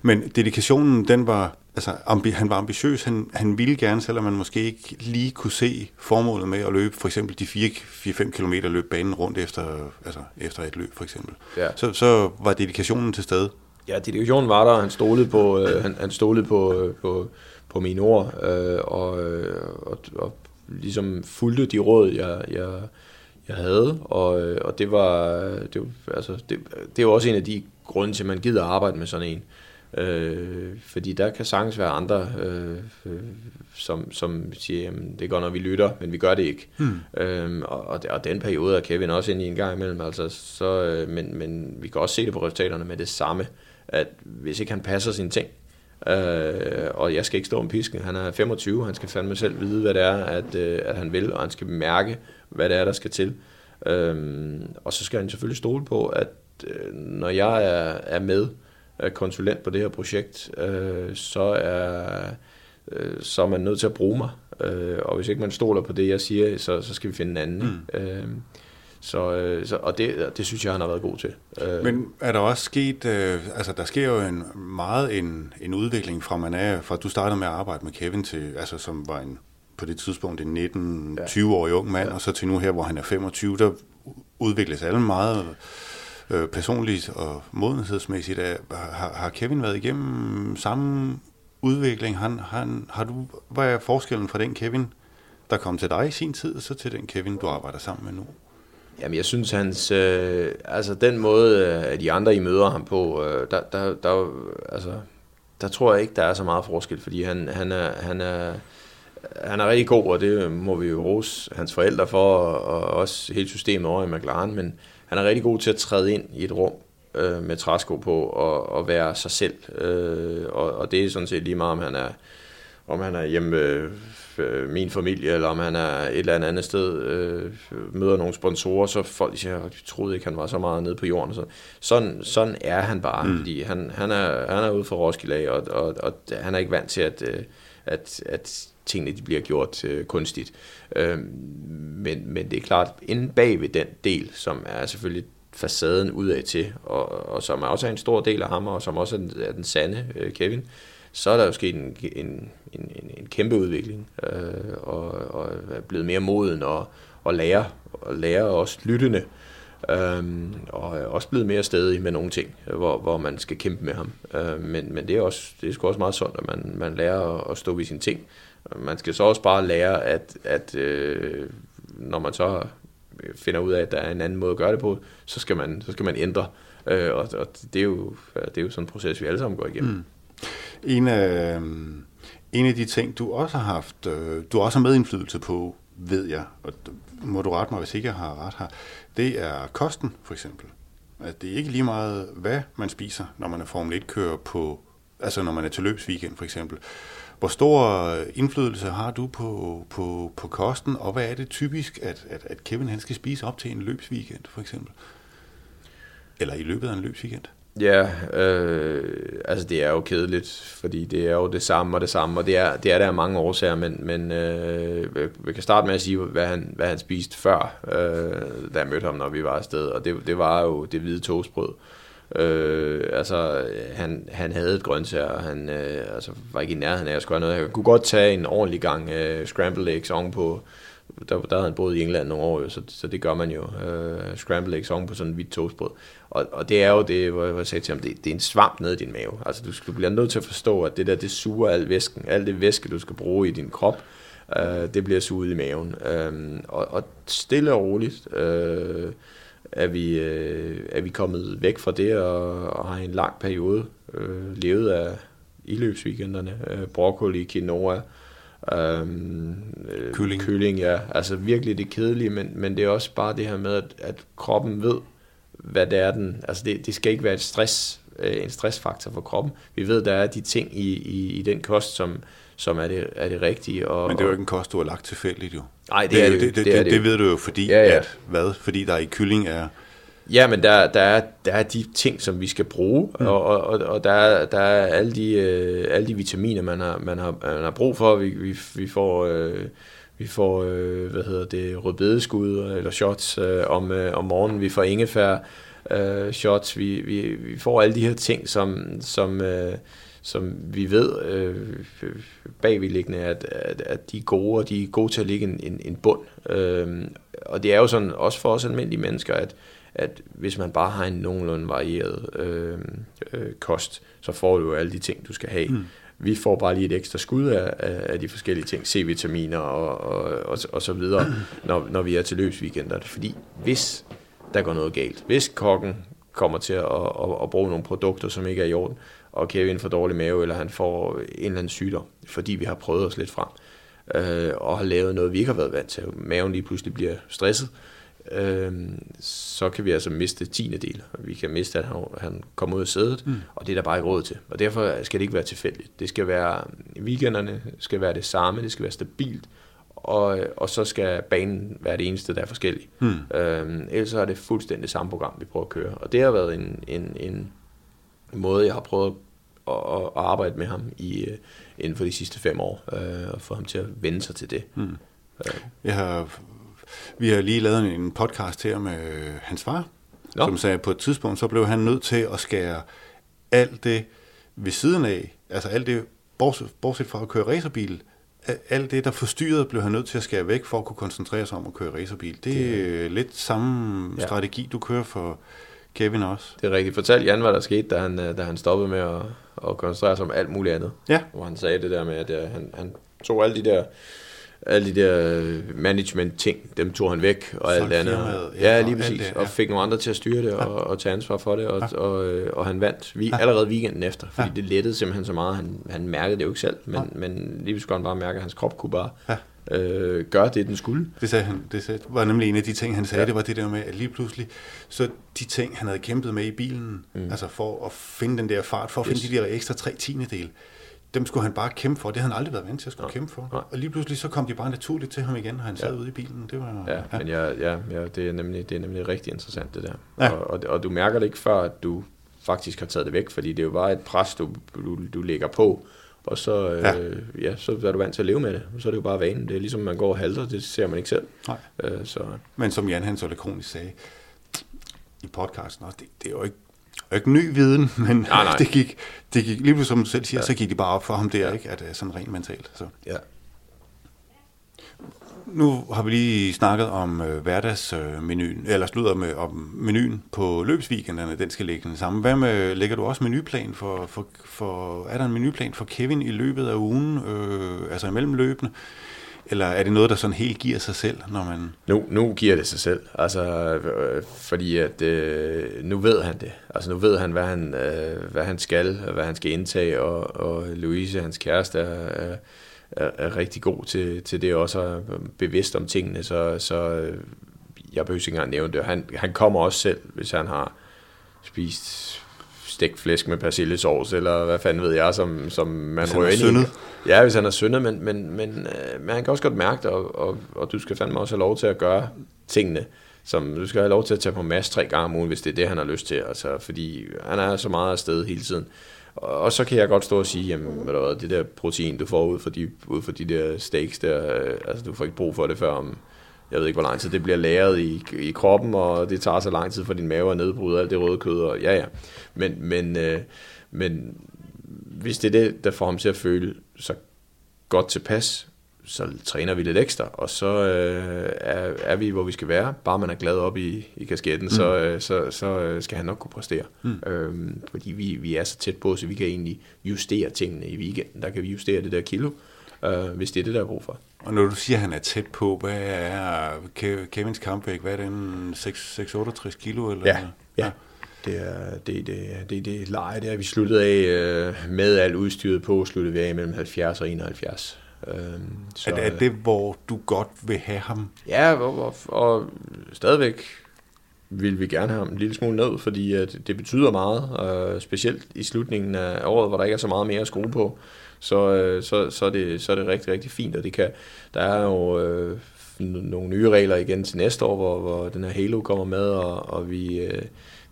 men dedikationen, den var altså, ambi, han var ambitiøs, han, han ville gerne, selvom man måske ikke lige kunne se formålet med at løbe, for eksempel de 4-5 km løb banen rundt efter, altså, efter et løb, for eksempel. Ja. Så, så var dedikationen til stede. Ja, dedikationen var der, han stolede på, øh, han, han stolede på, øh, på, på mine ord, øh, og, øh, og, og ligesom fulgte de råd, jeg, jeg, jeg havde, og, øh, og det var, det, var, altså, det, det var også en af de grunde til, at man gider arbejde med sådan en. Øh, fordi der kan sagtens være andre, øh, øh, som, som siger, jamen, det går, når vi lytter, men vi gør det ikke. Hmm. Øh, og, og den periode er Kevin også ind i en gang imellem, altså, så, øh, men, men vi kan også se det på resultaterne med det samme, at hvis ikke han passer sine ting, øh, og jeg skal ikke stå om pisken, han er 25, han skal fandme selv vide, hvad det er, at, øh, at han vil, og han skal mærke, hvad det er, der skal til. Øh, og så skal han selvfølgelig stole på, at øh, når jeg er, er med, konsulent på det her projekt, øh, så, er, øh, så er man nødt til at bruge mig. Øh, og hvis ikke man stoler på det, jeg siger, så, så skal vi finde en anden. Mm. Øh, så, øh, så, og det, det synes jeg, han har været god til. Øh. Men er der også sket, øh, altså der sker jo en meget en, en udvikling fra man er, fra du startede med at arbejde med Kevin til, altså som var en, på det tidspunkt en 19-20-årig ung mand, ja. og så til nu her, hvor han er 25, der udvikles alle meget øh, personligt og modenhedsmæssigt. Er, har, har Kevin været igennem samme udvikling? Han, han, har du, hvad er forskellen fra den Kevin, der kom til dig i sin tid, så til den Kevin, du arbejder sammen med nu? Jamen, jeg synes, hans, øh, altså den måde, øh, at de andre, I møder ham på, øh, der, der, der, altså, der tror jeg ikke, der er så meget forskel, fordi han, han, er, han, er, han er rigtig god, og det må vi jo rose hans forældre for, og også hele systemet over i McLaren, men, han er rigtig god til at træde ind i et rum øh, med træsko på og, og være sig selv. Øh, og, og det er sådan set lige meget, om han er, om han er hjemme med øh, min familie, eller om han er et eller andet andet sted, øh, møder nogle sponsorer, så folk siger, at de troede ikke, han var så meget nede på jorden. Så, sådan, sådan er han bare, mm. fordi han, han, er, han er ude for Roskilde, og, og, og han er ikke vant til, at, øh, at, at tingene de bliver gjort øh, kunstigt. Øh, men, men det er klart, inden bag ved den del, som er selvfølgelig facaden udad til, og, og som også er en stor del af ham, og som også er den, er den sande øh, Kevin, så er der jo sket en, en, en, en kæmpe udvikling, øh, og, og er blevet mere moden og, og lære, og lære også lyttende, øh, og er også blevet mere stedig med nogle ting, hvor, hvor man skal kæmpe med ham. Øh, men, men det er også det er sgu også meget sundt, at man, man lærer at, at stå ved sine ting. Man skal så også bare lære, at, at øh, når man så finder ud af, at der er en anden måde at gøre det på, så skal man, så skal man ændre. Øh, og, og det, er jo, det er jo sådan en proces, vi alle sammen går igennem. Mm. En af, øh, en af de ting, du også har haft, øh, du også har medindflydelse på, ved jeg, og må du rette mig, hvis ikke jeg har ret her, det er kosten, for eksempel. At det er ikke lige meget, hvad man spiser, når man er Formel 1-kører på, altså når man er til løbsweekend, for eksempel. Hvor stor øh, indflydelse har du på, på, på kosten, og hvad er det typisk, at, at, at Kevin han skal spise op til en løbsweekend, for eksempel? Eller i løbet af en løbsweekend? Ja, øh, altså det er jo kedeligt, fordi det er jo det samme og det samme, og det er, det er der mange årsager, men, men øh, vi kan starte med at sige, hvad han, hvad han spiste før, øh, da jeg mødte ham, når vi var afsted, og det, det var jo det hvide toastbrød. Øh, Øh, altså, han, han havde et grøntsager, og han øh, altså, var ikke i nærheden af at skulle have noget. Jeg kunne godt tage en ordentlig gang øh, scrambled eggs ovenpå, der, der havde han boet i England nogle år, så, så det gør man jo. Øh, scrambled eggs ovenpå sådan en hvidt toastbrød. Og, og det er jo det, hvor jeg sagde til ham, det, det er en svamp nede i din mave. Altså du, du bliver nødt til at forstå, at det der, det suger al væsken. Al det væske, du skal bruge i din krop, øh, det bliver suget i maven. Øh, og, og stille og roligt øh, er, vi, øh, er vi kommet væk fra det, og, og har en lang periode øh, levet af iløbsweekenderne. Øh, broccoli, quinoa, Øhm, kylling. kylling. ja. Altså virkelig det kedelige, men, men det er også bare det her med, at, at kroppen ved, hvad det er den, altså det, det skal ikke være et stress, øh, en stressfaktor for kroppen. Vi ved, der er de ting i, i, i den kost, som, som er det, er det rigtige. Og, Men det er jo ikke en kost, du har lagt tilfældigt jo. Nej, det, det er det, det, det, det, det, det, det ved du jo, fordi ja, ja. at, hvad? Fordi der i kylling er Ja, men der, der, er, der er de ting, som vi skal bruge, mm. og, og, og der, er, der er alle de, øh, alle de vitaminer, man har, man har, man har brug for. Vi, vi, vi får, øh, vi får øh, hvad hedder det, rødbedeskud eller shots øh, om, øh, om morgenen. Vi får ingefær øh, shots. Vi, vi, vi får alle de her ting, som, som, øh, som vi ved øh, bagvedliggende, at, at, at de er gode, og de er gode til at ligge en, en, en bund. Øh, og det er jo sådan, også for os almindelige mennesker, at at hvis man bare har en nogenlunde varieret øh, øh, kost, så får du jo alle de ting, du skal have. Mm. Vi får bare lige et ekstra skud af, af, af de forskellige ting, C-vitaminer og, og, og, og så videre, når, når vi er til løbsweekender. Fordi hvis der går noget galt, hvis kokken kommer til at, at, at bruge nogle produkter, som ikke er i orden, og Kevin får dårlig mave, eller han får en eller anden sygdom, fordi vi har prøvet os lidt frem, øh, og har lavet noget, vi ikke har været vant til. Maven lige pludselig bliver stresset, øh, så kan vi altså miste tiende del. Vi kan miste, at han, han kommer ud af sædet, mm. og det er der bare ikke råd til. Og derfor skal det ikke være tilfældigt. Det skal være, weekenderne skal være det samme, det skal være stabilt, og, og så skal banen være det eneste, der er forskelligt. Mm. Øhm, ellers er det fuldstændig samme program, vi prøver at køre. Og det har været en, en, en måde, jeg har prøvet at, at arbejde med ham i, øh, inden for de sidste fem år, øh, og få ham til at vende sig til det. Mm. Jeg har vi har lige lavet en podcast her med hans far, jo. som sagde, at på et tidspunkt, så blev han nødt til at skære alt det ved siden af, altså alt det, bortset, bortset fra at køre racerbil, alt det, der forstyrrede, blev han nødt til at skære væk for at kunne koncentrere sig om at køre racerbil. Det er det, lidt samme ja. strategi, du kører for Kevin også. Det er rigtigt. Fortal Jan, hvad der skete, da han, da han stoppede med at, at koncentrere sig om alt muligt andet. Ja. Hvor han sagde det der med, at øh, han, han tog alle de der alle de der management-ting, dem tog han væk, og alt andet. Ja, ja, lige præcis. Det, ja. Og fik nogle andre til at styre det, og, og tage ansvar for det, og, ja. og, og, og han vandt vi, ja. allerede weekenden efter, fordi ja. det lettede simpelthen så meget. Han, han mærkede det jo ikke selv, men, ja. men lige skulle han bare mærke, at hans krop kunne bare ja. Øh, gøre det, den skulle. Det, sagde han, det sagde, var nemlig en af de ting, han sagde, ja. det var det der med, at lige pludselig, så de ting, han havde kæmpet med i bilen, mm. altså for at finde den der fart, for at yes. finde de der ekstra tre tiende del, dem skulle han bare kæmpe for. Det havde han aldrig været vant til at skulle ja. kæmpe for. Ja. Og lige pludselig så kom de bare naturligt til ham igen, når han sad ja. ude i bilen. Det var, ja, ja. men ja, ja, ja det, er nemlig, det er nemlig rigtig interessant det der. Ja. Og, og, og du mærker det ikke før, at du faktisk har taget det væk, fordi det er jo bare et pres, du, du, du lægger på, og så, ja. Øh, ja, så er du vant til at leve med det. Så er det jo bare vanen. Det er ligesom, man går og halter, det ser man ikke selv. Nej. Øh, så. Men som Jan han så kronisk sagde i podcasten også, det, det er jo ikke ikke ny viden, men nej, nej. det gik, det gik lige som du selv siger, ja. så gik det bare op for ham der, ja. ikke? at er sådan rent mentalt. Så. Ja. Nu har vi lige snakket om øh, hverdagsmenuen, øh, eller slutter med om menuen på løbsweekenderne, den skal ligge den samme. Hvad med, lægger du også menuplan for, for, for, er der en menuplan for Kevin i løbet af ugen, øh, altså imellem løbende? Eller er det noget, der sådan helt giver sig selv, når man... Nu, nu giver det sig selv, altså, øh, fordi at øh, nu ved han det. Altså nu ved han, hvad han, øh, hvad han skal, og hvad han skal indtage, og, og Louise, hans kæreste, er, er, er rigtig god til, til det, også er bevidst om tingene, så, så øh, jeg behøver ikke engang nævne det. Han, han kommer også selv, hvis han har spist stegt flæsk med persillesauce, eller hvad fanden ved jeg, som, som man rører ind i. Ja, hvis han er syndet, men, men, men, øh, men han kan også godt mærke det, og, og, og du skal fandme også have lov til at gøre tingene som du skal have lov til at tage på masse tre gange om ugen, hvis det er det, han har lyst til. Altså, fordi han er så meget afsted hele tiden. Og, og så kan jeg godt stå og sige, jamen, hvad det der protein, du får ud fra de, ud fra de der steaks der, øh, altså du får ikke brug for det før om, jeg ved ikke, hvor lang tid det bliver lagret i, i kroppen, og det tager så lang tid for din mave at nedbryde alt det røde kød, og ja, ja. Men, men, øh, men hvis det er det, der får ham til at føle så godt tilpas, så træner vi lidt ekstra, og så øh, er, er vi, hvor vi skal være. Bare man er glad op i, i kasketten, mm. så, øh, så, så øh, skal han nok kunne præstere. Mm. Øhm, fordi vi, vi er så tæt på, så vi kan egentlig justere tingene i weekenden. Der kan vi justere det der kilo, øh, hvis det er det, der er brug for. Og når du siger, at han er tæt på, hvad er Kevins kampvægt? Hvad er den? 6-68 kilo? Eller? Ja, ja. Det er det, det, det, det leje, der vi sluttede af øh, med alt udstyret på, sluttede vi af mellem 70 og 71. Øhm, så, er, det, er det, hvor du godt vil have ham? Ja, og, og, og stadigvæk vil vi gerne have ham en lille smule ned, fordi at det betyder meget, øh, specielt i slutningen af året, hvor der ikke er så meget mere at skrue på, så, øh, så, så, er det, så er det rigtig, rigtig fint, og det kan, der er jo øh, nogle nye regler igen til næste år, hvor, hvor den her Halo kommer med, og, og vi, øh,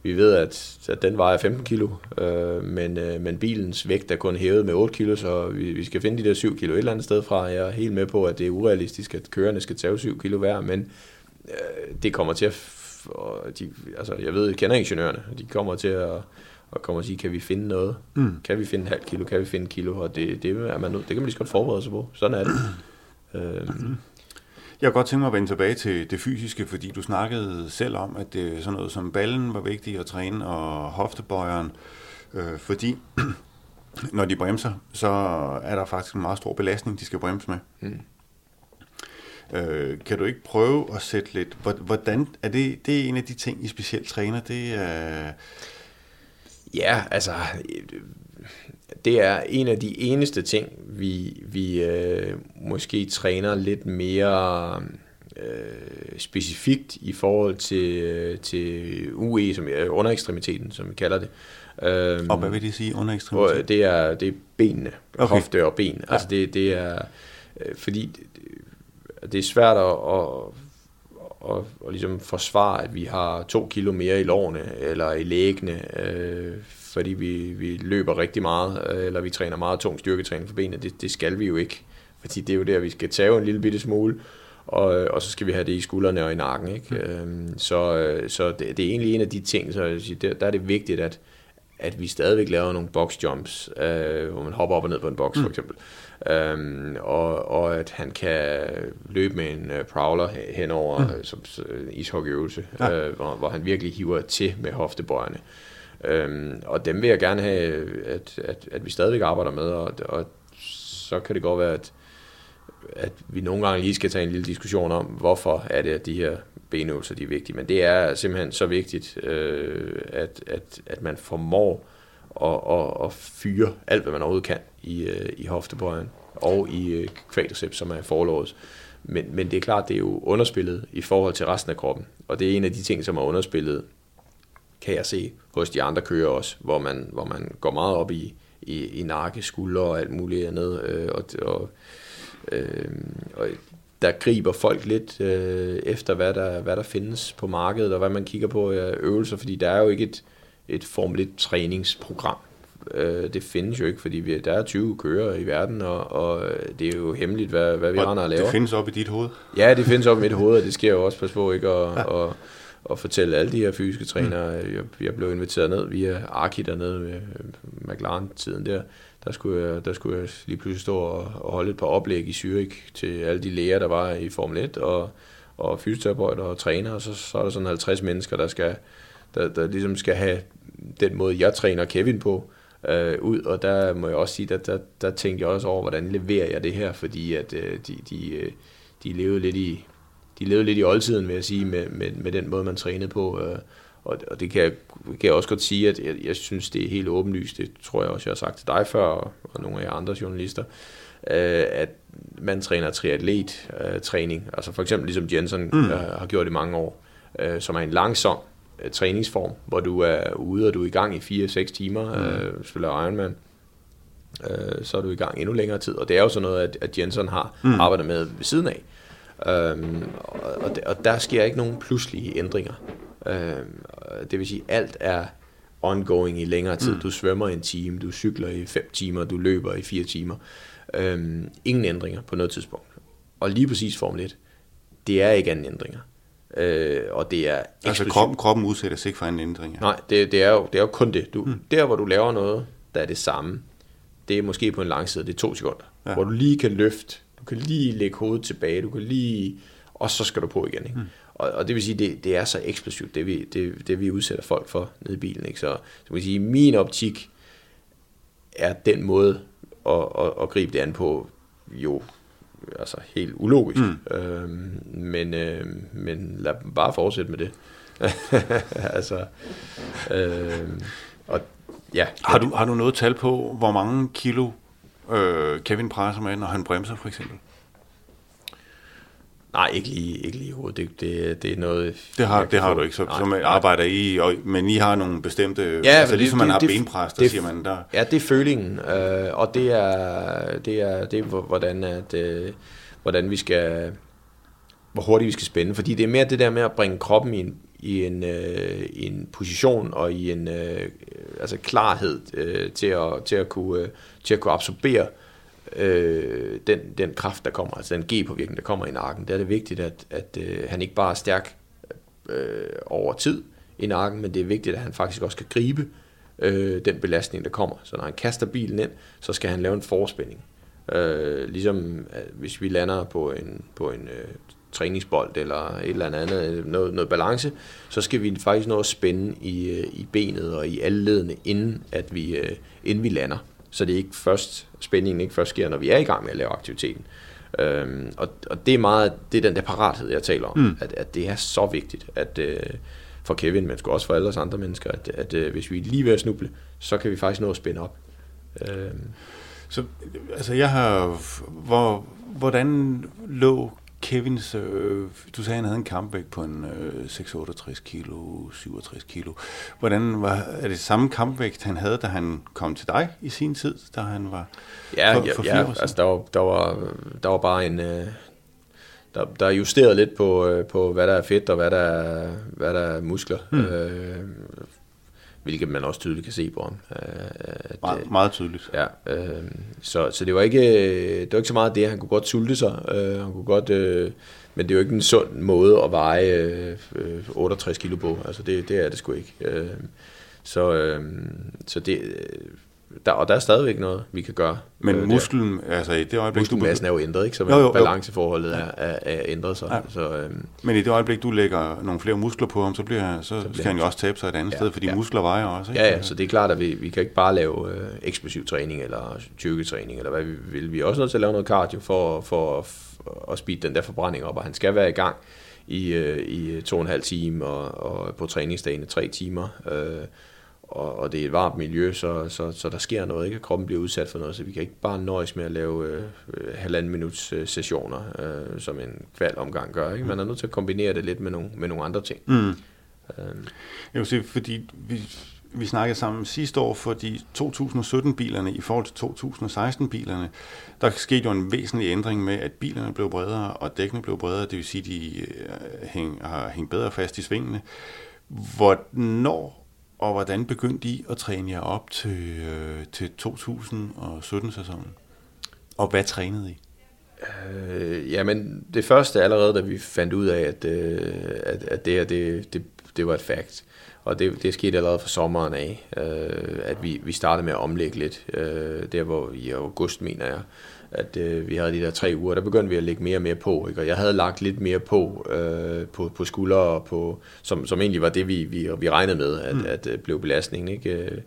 vi ved, at, at den vejer 15 kilo, øh, men, øh, men bilens vægt er kun hævet med 8 kilo, så vi, vi skal finde de der 7 kilo et eller andet sted fra. Jeg er helt med på, at det er urealistisk, at kørerne skal tage 7 kilo hver, men øh, det kommer til at... Og de, altså, jeg ved, jeg kender ingeniørerne, de kommer til at og kommer og sige, kan vi finde noget? Mm. Kan vi finde en halv kilo? Kan vi finde en kilo? Og det, det, er man, det kan man lige så godt forberede sig på. Sådan er det. øh, mm. Jeg kan godt tænke mig at vende tilbage til det fysiske, fordi du snakkede selv om, at det sådan noget som ballen var vigtigt at træne, og hoftebøjeren, øh, fordi når de bremser, så er der faktisk en meget stor belastning, de skal bremse med. Mm. Øh, kan du ikke prøve at sætte lidt, hvordan, er det, det er en af de ting, I specielt træner, det er... Ja, altså, det er en af de eneste ting, vi, vi øh, måske træner lidt mere øh, specifikt i forhold til, øh, til UE, som er underekstremiteten, som vi kalder det. Øhm, og hvad vil det sige, underekstremiteten? Det er, det er benene, okay. hofte og ben. Ja. Altså det, det er, øh, fordi det, det er svært at, at og, og ligesom forsvare, at vi har to kilo mere i lårene eller i læggene, øh, fordi vi, vi løber rigtig meget, øh, eller vi træner meget tung styrketræning for benene. Det, det skal vi jo ikke, fordi det er jo der, vi skal tage en lille bitte smule, og, og så skal vi have det i skuldrene og i nakken. Ikke? Mm. Øhm, så så det, det er egentlig en af de ting, så jeg siger, der, der er det vigtigt, at, at vi stadigvæk laver nogle box jumps, øh, hvor man hopper op og ned på en box mm. for eksempel. Øhm, og, og at han kan løbe med en uh, prowler henover mm. som uh, ishockeyøvelse, ja. øh, hvor, hvor han virkelig hiver til med hoftebøjerne. Øhm, og dem vil jeg gerne have, at, at, at vi stadigvæk arbejder med, og, og så kan det godt være, at, at vi nogle gange lige skal tage en lille diskussion om, hvorfor er det, at de her benøvelser de er vigtige. Men det er simpelthen så vigtigt, øh, at, at, at man formår at, at, at fyre alt, hvad man overhovedet kan i, øh, i hoftebøjen og i øh, quadriceps, som er forlåret. Men, men det er klart, det er jo underspillet i forhold til resten af kroppen. Og det er en af de ting, som er underspillet kan jeg se hos de andre kører også, hvor man, hvor man går meget op i, i, i nakke, skulder og alt muligt andet. Øh, og, og, øh, og der griber folk lidt øh, efter, hvad der, hvad der findes på markedet, og hvad man kigger på af øvelser, fordi der er jo ikke et, et Formel 1 træningsprogram. Øh, det findes jo ikke, fordi vi, der er 20 kører i verden, og, og det er jo hemmeligt, hvad, hvad vi og render og laver. det findes op i dit hoved? Ja, det findes op i mit hoved, og det sker jo også pas på ikke og, ja. og, og fortælle alle de her fysiske trænere. Mm. Jeg, jeg blev inviteret ned via Arki dernede med McLaren-tiden der. Der skulle, jeg, der skulle jeg lige pludselig stå og, og holde et par oplæg i Zürich til alle de læger, der var i Formel 1, og, og fysioterapeuter og træner, og så, så er der sådan 50 mennesker, der skal der, der ligesom skal have den måde, jeg træner Kevin på, øh, ud, og der må jeg også sige, der, der, der tænkte jeg også over, hvordan leverer jeg det her, fordi at øh, de, de, øh, de levede lidt i de levede lidt i oldtiden, vil jeg sige, med, med, med den måde, man trænede på. Øh, og, og det kan jeg, kan jeg også godt sige, at jeg, jeg synes, det er helt åbenlyst. Det tror jeg også, jeg har sagt til dig før, og, og nogle af jer andre journalister, øh, at man træner triatlet-træning. Øh, altså for eksempel ligesom Jensen mm. øh, har gjort i mange år, øh, som er en langsom øh, træningsform, hvor du er ude, og du er i gang i 4-6 timer, mm. øh, spiller Ironman, øh, så er du i gang endnu længere tid. Og det er jo sådan noget, at, at Jensen har mm. arbejdet med ved siden af. Øhm, og, og der sker ikke nogen pludselige ændringer. Øhm, det vil sige, alt er ongoing i længere tid. Mm. Du svømmer en time, du cykler i 5 timer, du løber i 4 timer. Øhm, ingen ændringer på noget tidspunkt. Og lige præcis Formel 1, det er ikke anden ændringer. Øh, og det er Altså kroppen, kroppen udsætter sig ikke for anden ændringer? Nej, det, det, er jo, det er jo kun det. Du, mm. Der, hvor du laver noget, der er det samme, det er måske på en lang side, det er to sekunder. Ja. Hvor du lige kan løfte, du kan lige lægge hovedet tilbage, du kan lige, og så skal du på igen. Ikke? Mm. Og, og det vil sige, det, det er så eksplosivt, det vi, det, det vi udsætter folk for nede i bilen. Ikke? Så, så man sige, min optik er den måde at, at, at gribe det an på jo altså helt ulogisk. Mm. Øhm, men, øh, men lad dem bare fortsætte med det. altså, øh, og, ja. Har du, har du noget tal på, hvor mange kilo øh, Kevin presser med, når han bremser for eksempel? Nej, ikke lige, ikke lige hovedet. Det, det, det er noget... Det har, det har du ikke, så, nej, som arbejder i, og, men I har nogle bestemte... Ja, altså ligesom det, man har det, benpres, der det, siger man der... Ja, det er følingen, øh, og det er, det er, det er hvordan, at, øh, hvordan vi skal... Hvor hurtigt vi skal spænde, fordi det er mere det der med at bringe kroppen i en, i en, øh, i en position og i en øh, altså klarhed øh, til, at, til, at kunne, øh, til at kunne absorbere øh, den, den kraft, der kommer, altså den G-påvirkning, der kommer i nakken, der er det vigtigt, at, at øh, han ikke bare er stærk øh, over tid i nakken, men det er vigtigt, at han faktisk også kan gribe øh, den belastning, der kommer. Så når han kaster bilen ind, så skal han lave en forspænding. Øh, ligesom at hvis vi lander på en, på en øh, træningsbold eller et eller andet, noget, noget balance, så skal vi faktisk nå at spænde i, øh, i benet og i alle ledene, inden, at vi, øh, inden vi lander så det er ikke først, spændingen ikke først sker, når vi er i gang med at lave aktiviteten. Øhm, og, og det er meget, det er den der parathed, jeg taler om, mm. at, at det er så vigtigt, at øh, for Kevin, men også for alle os andre mennesker, at, at øh, hvis vi er lige ved at snuble, så kan vi faktisk nå at spænde op. Øhm. Så altså jeg har, hvor, hvordan lå Kevins, øh, du sagde, han havde en kampvægt på en øh, 6-68 kilo, 67 kilo. Hvordan var, er det samme kampvægt, han havde, da han kom til dig i sin tid, da han var Ja, for, for ja, ja altså der var, der, var, der var bare en... Øh, der, der er justeret lidt på, øh, på, hvad der er fedt og hvad der er, hvad der er muskler. Hmm. Øh, hvilket man også tydeligt kan se på ham. Øh, meget, meget tydeligt. Ja, øh, så, så det var ikke det var ikke så meget det, han kunne godt sulte sig, øh, han kunne godt, øh, men det er jo ikke en sund måde at veje øh, 68 kilo på, altså det, det er det sgu ikke. Øh, så, øh, så det, der, og der er stadigvæk noget, vi kan gøre. Men øh, musklen, der. altså i det øjeblik... Muskelmassen er jo ændret, ikke? Så jo, jo, jo. balanceforholdet er, er, er ændret sig. Ja. Så, øhm, Men i det øjeblik, du lægger nogle flere muskler på ham, så, bliver, så, så skal han jo også tabe sig et andet ja, sted, fordi ja. muskler vejer også. Ikke? Ja, ja, så det er klart, at vi, vi kan ikke bare lave øh, eksplosiv træning eller tyrketræning, eller hvad vi vil. Vi er også nødt til at lave noget cardio for, for, for at speede den der forbrænding op, og han skal være i gang i, øh, i to og en halv time, og, og på træningsdagen tre timer. Øh, og, og det er et varmt miljø, så, så, så der sker noget, ikke? Kroppen bliver udsat for noget, så vi kan ikke bare nøjes med at lave øh, halvanden minuts øh, sessioner, øh, som en kvalomgang gør. Ikke? Man er nødt til at kombinere det lidt med nogle, med nogle andre ting. Mm. Øhm. Jeg vil sige, fordi vi, vi snakkede sammen sidste år, for de 2017-bilerne i forhold til 2016-bilerne, der skete jo en væsentlig ændring med, at bilerne blev bredere, og dækkene blev bredere, det vil sige, at de øh, hæng, har hængt bedre fast i svingene. Hvornår og hvordan begyndte I at træne jer op til, øh, til 2017-sæsonen? Og hvad trænede I? Øh, jamen, det første allerede, da vi fandt ud af, at, øh, at, at det her, det, det, det var et fact. Og det, det skete allerede fra sommeren af, øh, at vi, vi startede med at omlægge lidt. Øh, der hvor i august, mener jeg, at øh, vi havde de der tre uger, der begyndte vi at lægge mere og mere på. Ikke? Og jeg havde lagt lidt mere på øh, på, på skuldre, og på, som, som egentlig var det, vi, vi, vi regnede med, at, mm. at, at blev belastningen. Ikke? Øh,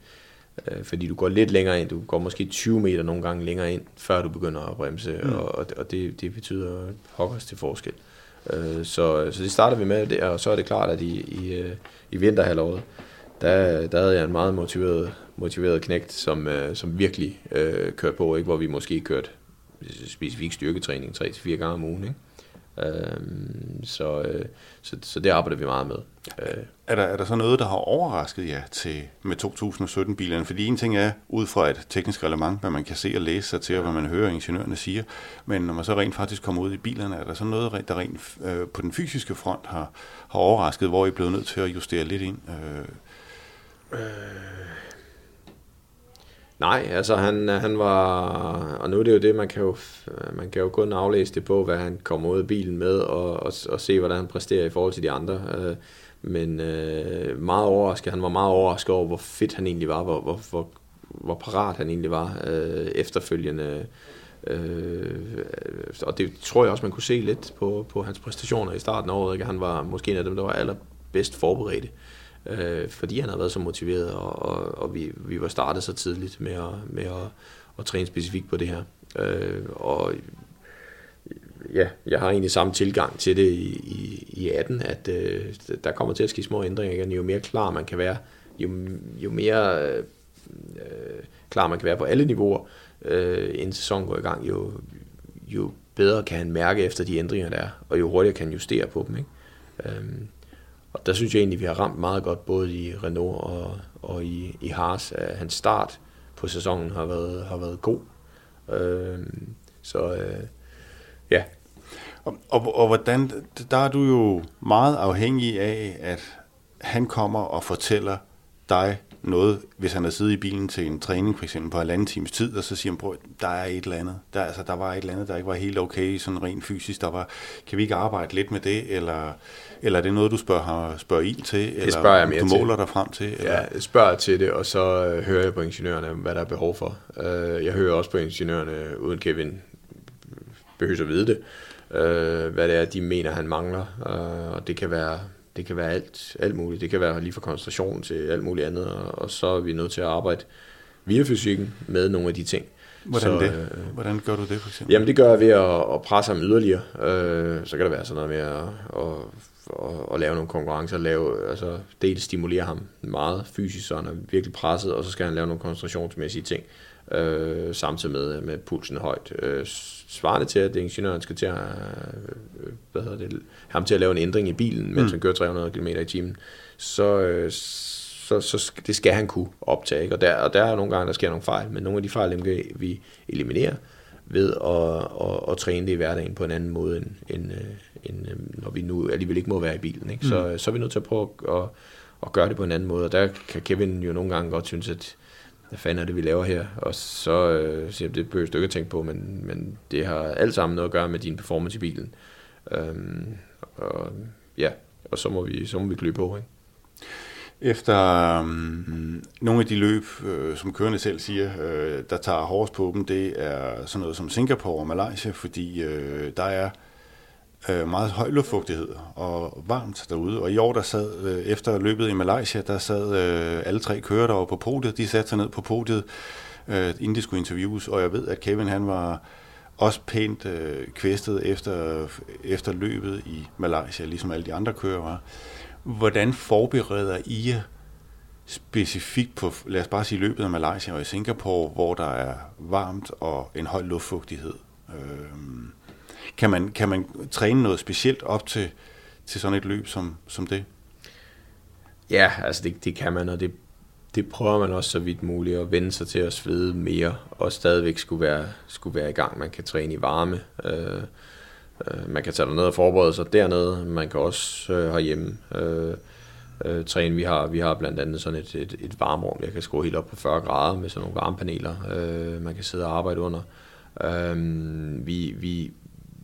øh, fordi du går lidt længere ind, du går måske 20 meter nogle gange længere ind, før du begynder at bremse, mm. og, og det, det betyder pokkers til forskel. Øh, så, så det starter vi med der, og så er det klart, at i, i, øh, i vinterhalvåret, der, der havde jeg en meget motiveret, motiveret knægt, som, øh, som virkelig øh, kørte på, ikke? hvor vi måske kørte specifik styrketræning 3-4 gange om ugen. Ikke? Øhm, så, øh, så, så det arbejder vi meget med. Øh. Er, der, er der så noget, der har overrasket jer til med 2017-bilerne? Fordi en ting er ud fra et teknisk relevant, hvad man kan se og læse sig til, og hvad man hører ingeniørerne siger. Men når man så rent faktisk kommer ud i bilerne, er der så noget, der rent øh, på den fysiske front har, har overrasket, hvor I er blevet nødt til at justere lidt ind? Øh. Øh. Nej, altså han, han var, og nu er det jo det, man kan jo, man kan jo kun aflæse det på, hvad han kommer ud af bilen med, og, og, og se, hvordan han præsterer i forhold til de andre. Øh, men øh, meget overrasket, han var meget overrasket over, hvor fedt han egentlig var, hvor, hvor, hvor, hvor parat han egentlig var øh, efterfølgende. Øh, og det tror jeg også, man kunne se lidt på, på hans præstationer i starten af året. Ikke? Han var måske en af dem, der var allerbedst forberedt øh, øh, fordi han havde været så motiveret, og, og, og vi, vi var startet så tidligt med at, med at, at træne specifikt på det her. Øh, og ja, jeg har egentlig samme tilgang til det i, i, i 18, at øh, der kommer til at ske små ændringer igen. Jo mere klar man kan være, jo, jo mere øh, klar man kan være på alle niveauer, øh, inden sæsonen går i gang, jo, jo bedre kan han mærke efter de ændringer, der er, og jo hurtigere kan han justere på dem. Ikke? Øh, og der synes jeg egentlig, vi har ramt meget godt, både i Renault og, og i, i Haas. At hans start på sæsonen har været, har været god. Øh, så øh, ja. Og, og, og hvordan, der er du jo meget afhængig af, at han kommer og fortæller dig noget, hvis han har siddet i bilen til en træning, for eksempel på en times tid, og så siger han, der er et eller andet. Der, altså, der var et eller andet, der ikke var helt okay, sådan rent fysisk. Der var, kan vi ikke arbejde lidt med det, eller, eller er det noget, du spørger, spørger ind til, det eller spørger jeg mere du måler til. dig frem til? Eller? Ja, jeg spørger til det, og så øh, hører jeg på ingeniørerne, hvad der er behov for. Uh, jeg hører også på ingeniørerne, uden Kevin behøver at vide det, uh, hvad det er, de mener, han mangler. Og det kan være det kan være alt, alt muligt. Det kan være lige fra koncentration til alt muligt andet, og, og så er vi nødt til at arbejde via fysikken med nogle af de ting. Hvordan, så, det? Øh, Hvordan gør du det for eksempel? Jamen det gør jeg ved at, at presse ham yderligere. Øh, så kan der være sådan noget med at, at, at, at lave nogle konkurrencer, lave, altså dels stimulere ham meget fysisk, så han er virkelig presset, og så skal han lave nogle koncentrationsmæssige ting, øh, samtidig med, med pulsen højt. Øh, svarende til, at ingeniøren skal til at, øh, hvad hedder det, ham til at lave en ændring i bilen, mens mm. han kører 300 km i timen, så, øh, så, så det skal han kunne optage. Ikke? Og, der, og der er nogle gange, der sker nogle fejl, men nogle af de fejl, dem kan vi eliminere ved at, at, at træne det i hverdagen på en anden måde, end, end, øh, end når vi nu alligevel ikke må være i bilen. Ikke? Mm. Så, så er vi nødt til at prøve at, at gøre det på en anden måde, og der kan Kevin jo nogle gange godt synes, at hvad fanden er det, vi laver her? Og så øh, siger jeg, det behøver du ikke at tænke på, men, men det har alt sammen noget at gøre med din performance i bilen. Øhm, og, ja, og så må vi, så må vi gløbe på, ikke? Efter um, nogle af de løb, øh, som kørende selv siger, øh, der tager hårdest på dem, det er sådan noget som Singapore og Malaysia, fordi øh, der er øh, Øh, meget høj luftfugtighed og varmt derude. Og i år, der sad, øh, efter løbet i Malaysia, der sad øh, alle tre kører derovre på podiet. De satte sig ned på podiet, øh, inden de skulle interviews. Og jeg ved, at Kevin han var også pænt øh, kvæstet efter, efter løbet i Malaysia, ligesom alle de andre kører var. Hvordan forbereder I jer specifikt på, lad os bare sige, løbet af Malaysia og i Singapore, hvor der er varmt og en høj luftfugtighed? Øh, kan man, kan man træne noget specielt op til, til sådan et løb som, som det? Ja, altså det, det kan man, og det, det prøver man også så vidt muligt at vende sig til at svede mere, og stadigvæk skulle være, skulle være i gang. Man kan træne i varme, øh, øh, man kan tage ned og forberede sig dernede, man kan også øh, herhjemme øh, øh, træne. Vi har, vi har blandt andet sådan et, et, et varmerum, jeg kan skrue helt op på 40 grader med sådan nogle varmepaneler, øh, man kan sidde og arbejde under. Øh, vi, vi,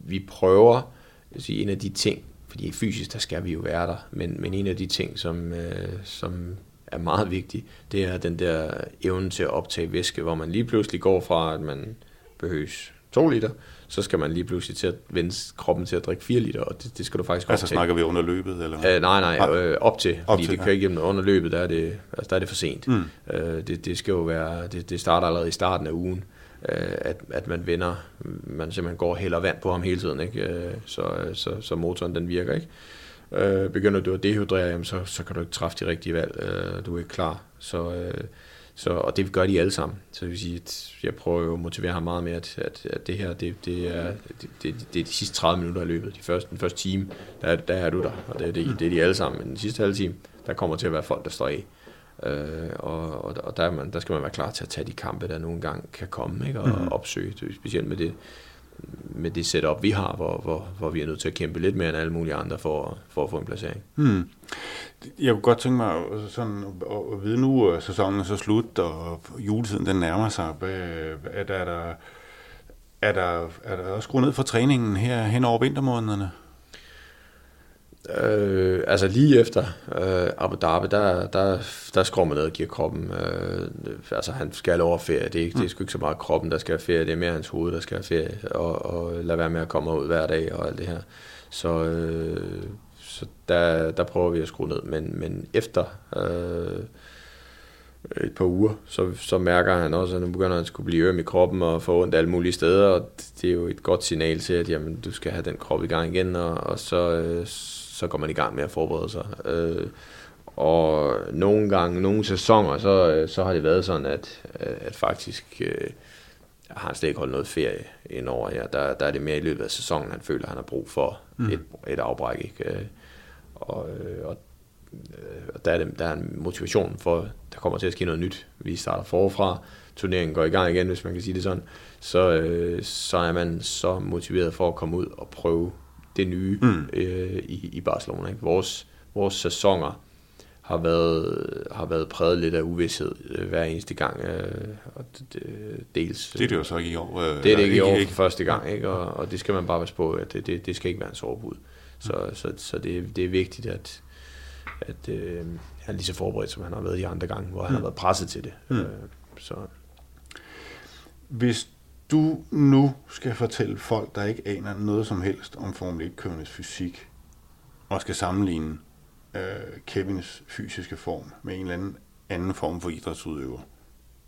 vi prøver, sige, en af de ting, fordi fysisk, der skal vi jo være der, men, men en af de ting, som, øh, som er meget vigtig, det er den der evne til at optage væske, hvor man lige pludselig går fra, at man behøves 2 liter, så skal man lige pludselig til at vende kroppen til at drikke 4 liter, og det, det skal du faktisk Altså optage. snakker vi under løbet? Eller? Øh, nej, nej, øh, op til, op fordi til, det kan ikke under løbet, der er det, altså, der er det for sent. Mm. Øh, det, det skal jo være, det, det starter allerede i starten af ugen, Øh, at, at man vender, man simpelthen går heller vand på ham hele tiden, ikke? Øh, så, så, så motoren den virker ikke. Øh, begynder du at dehydrere, jamen, så, så kan du ikke træffe de rigtige valg, øh, du er ikke klar. Så, øh, Så, og det gør de alle sammen. Så det vil sige, at jeg prøver jo at motivere ham meget med, at, at, at det her, det, det, er, det, det, det er de sidste 30 minutter i løbet. De første, den første time, der, der er du der, og det, det, det er de alle sammen. Men den sidste halve time, der kommer til at være folk, der står af. Øh, og og, og der, man, der skal man være klar til at tage de kampe, der nogle gange kan komme, ikke? og mm. opsøge, specielt med det, med det setup, vi har, hvor, hvor, hvor vi er nødt til at kæmpe lidt mere end alle mulige andre for, for at få en placering. Hmm. Jeg kunne godt tænke mig sådan at vide nu, at sæsonen er så slut, og juletiden den nærmer sig. Er der, er der, er der, er der også skruet ned for træningen her hen over vintermånederne? Øh, altså lige efter øh, Abu Dhabi, der, der, der skruer man ned og giver kroppen. Øh, altså han skal over ferie. Det er, ikke, det er sgu ikke så meget kroppen, der skal have ferie. Det er mere hans hoved, der skal have ferie. Og, og lade være med at komme ud hver dag og alt det her. Så, øh, så der, der prøver vi at skrue ned. Men, men efter øh, et par uger, så, så mærker han også, at nu begynder han at skulle blive øm i kroppen og få ondt alle mulige steder. Og det er jo et godt signal til, at jamen, du skal have den krop i gang igen. Og, og så... Øh, så går man i gang med at forberede sig. Øh, og nogle gange, nogle sæsoner, så, øh, så har det været sådan, at, øh, at faktisk øh, har han slet ikke holdt noget ferie indover her. Der, der er det mere i løbet af sæsonen, han føler, at han har brug for mm. et, et afbræk. Ikke? Øh, og, og, og der, er det, der er en motivation for, der kommer til at ske noget nyt. Vi starter forfra, turneringen går i gang igen, hvis man kan sige det sådan. Så, øh, så er man så motiveret for at komme ud og prøve det nye mm. øh, i, i Barcelona. Ikke? Vores, vores sæsoner har været, har været præget lidt af uvidshed øh, hver eneste gang. Øh, og det, dels, det er det jo så ikke i år. Øh, det er det ikke i år ikke. for første gang, ikke? Og, og det skal man bare passe på, at det, det, det skal ikke være en sovebud. Så, mm. så, så det, det er vigtigt, at, at øh, han er lige så forberedt, som han har været de andre gange, hvor han mm. har været presset til det. Mm. Øh, så. Hvis du nu skal fortælle folk, der ikke aner noget som helst om Formel 1-kørendes fysik, og skal sammenligne øh, Kevins fysiske form med en eller anden anden form for idrætsudøver,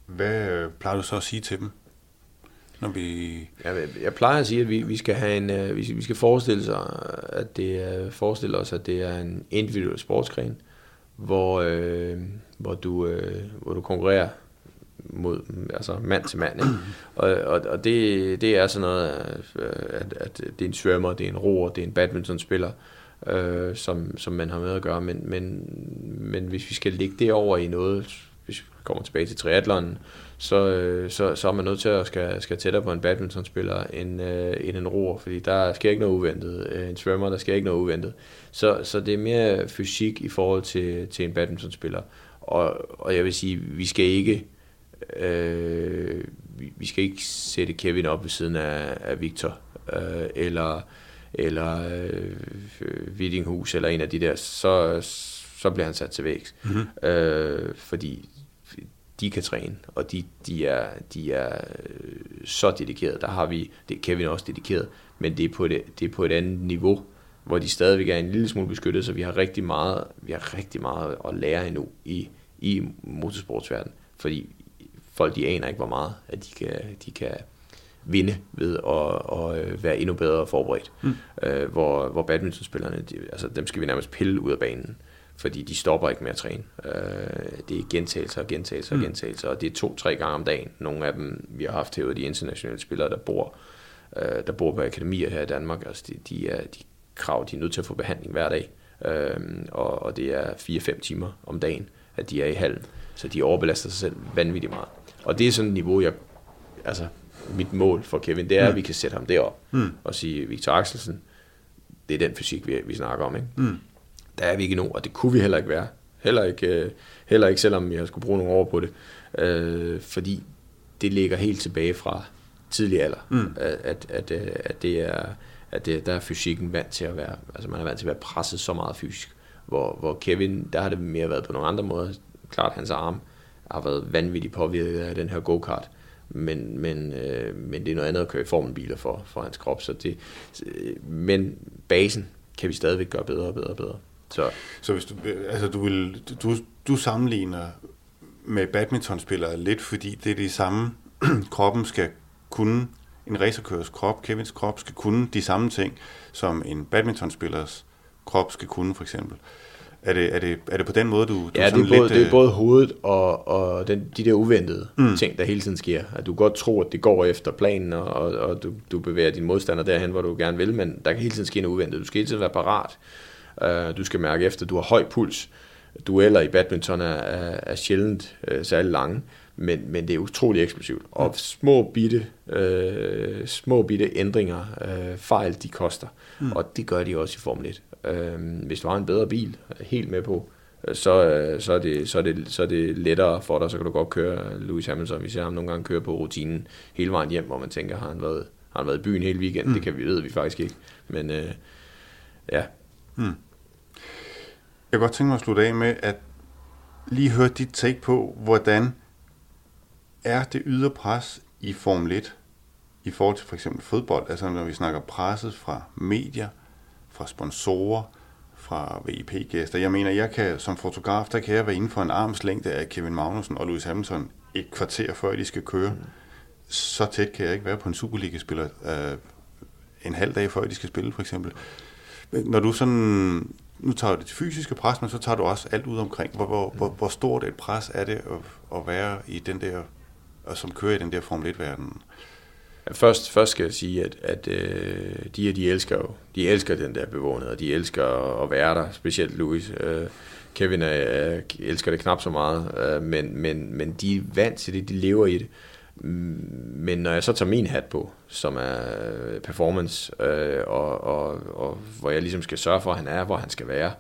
hvad øh, plejer du så at sige til dem? Når vi... jeg, jeg plejer at sige, at vi, vi skal have en, øh, vi, vi skal forestille sig, at det øh, forestille os, at det er en individuel sportsgren, hvor, øh, hvor, du, øh, hvor du konkurrerer mod altså mand til mand. Ikke? Og, og, og det, det er sådan noget, øh, at, at det er en svømmer, det er en roer, det er en badmintonspiller, øh, som, som man har med at gøre. Men, men, men hvis vi skal lægge det over i noget, hvis vi kommer tilbage til triathlon, så, øh, så, så er man nødt til at skal, skal tættere på en badmintonspiller end, øh, end en roer, fordi der sker ikke noget uventet. Øh, en svømmer, der sker ikke noget uventet. Så, så det er mere fysik i forhold til, til en badmintonspiller. Og, og jeg vil sige, vi skal ikke Øh, vi, vi skal ikke sætte Kevin op ved siden af, af Victor, øh, eller, eller øh, Widdinghus, eller en af de der, så, så bliver han sat til vægs. Mm-hmm. Øh, fordi de kan træne, og de, de, er, de er så dedikerede. Der har vi, det er Kevin også dedikeret, men det er, på et, det er på et andet niveau, hvor de stadigvæk er en lille smule beskyttet, så vi har rigtig meget, vi har rigtig meget at lære endnu i, i motorsportsverdenen. Fordi folk de aner ikke, hvor meget at de kan, de kan vinde ved at, at øh, være endnu bedre forberedt. Mm. Øh, hvor, hvor badmintonspillerne, de, altså dem skal vi nærmest pille ud af banen, fordi de stopper ikke med at træne. Øh, det er gentagelser og gentagelser og mm. gentagelser, og det er to-tre gange om dagen. Nogle af dem, vi har haft her, de internationale spillere, der bor, øh, der bor på akademier her i Danmark, altså de, de, er, de krav, de er nødt til at få behandling hver dag. Øh, og, og det er 4-5 timer om dagen, at de er i hallen. Så de overbelaster sig selv vanvittigt meget. Og det er sådan et niveau, jeg, altså mit mål for Kevin, det er, mm. at vi kan sætte ham derop mm. og sige, Victor Axelsen, det er den fysik, vi, vi snakker om. Ikke? Mm. Der er vi ikke nu, og det kunne vi heller ikke være. Heller ikke, øh, heller ikke selvom jeg skulle bruge nogle år på det. Øh, fordi det ligger helt tilbage fra tidlig alder, mm. at, at, at, øh, at, det er, at det, der er fysikken vant til at være, altså man er vant til at være presset så meget fysisk. Hvor, hvor Kevin, der har det mere været på nogle andre måder. Klart hans arm, har været vanvittigt påvirket af den her go-kart. Men, men, øh, men det er noget andet at køre i formelbiler for, for hans krop. Så det, øh, men basen kan vi stadigvæk gøre bedre og bedre og bedre. Så, så hvis du, altså du, vil, du, du sammenligner med badmintonspillere lidt, fordi det er det samme, kroppen skal kunne, en racerkørers krop, Kevins krop, skal kunne de samme ting, som en badmintonspillers krop skal kunne, for eksempel. Er det, er det, er det på den måde, du, du Ja, det er, både, lidt... det er øh, både hovedet og, og den, de der uventede mm. ting, der hele tiden sker. At du godt tror, at det går efter planen, og, og, og du, du bevæger din modstander derhen, hvor du gerne vil, men der kan hele tiden ske noget uventet. Du skal hele tiden være parat. Uh, du skal mærke efter, du har høj puls. Dueller i badminton er, er, er sjældent uh, særlig lange, men, men det er utrolig eksplosivt. Og små bitte, uh, små bitte ændringer, uh, fejl, de koster. Mm. Og det gør de også i Formel 1. Uh, hvis du har en bedre bil, helt med på, så, øh, så, er det, så, er det, så er det lettere for dig, så kan du godt køre Lewis Hamilton. Vi ser ham nogle gange køre på rutinen hele vejen hjem, hvor man tænker, har han været, har han været i byen hele weekenden? Mm. Det kan vi ved vi faktisk ikke. Men øh, ja. Mm. Jeg kan godt tænke mig at slutte af med at lige høre dit take på, hvordan er det ydre pres i Formel 1 i forhold til for eksempel fodbold, altså når vi snakker presset fra medier, fra sponsorer, fra VIP-gæster. Jeg mener, jeg kan som fotograf, der kan jeg være inden for en armslængde af Kevin Magnussen og Lewis Hamilton et kvarter før de skal køre. Mm. Så tæt kan jeg ikke være på en Superliga-spiller øh, en halv dag før de skal spille, for eksempel. Når du sådan, nu tager du det fysiske pres, men så tager du også alt ud omkring. Hvor, hvor, hvor, hvor stort et pres er det at, at være i den der, og som kører i den der Formel 1-verden? Først, først skal jeg sige, at, at øh, de her, de elsker jo, de elsker den der bevågenhed, og de elsker at være der, specielt Louis. Øh, Kevin øh, elsker det knap så meget, øh, men, men, men de er vant til det, de lever i det. Mm, men når jeg så tager min hat på, som er øh, performance, øh, og, og, og hvor jeg ligesom skal sørge for, at han er, hvor han skal være,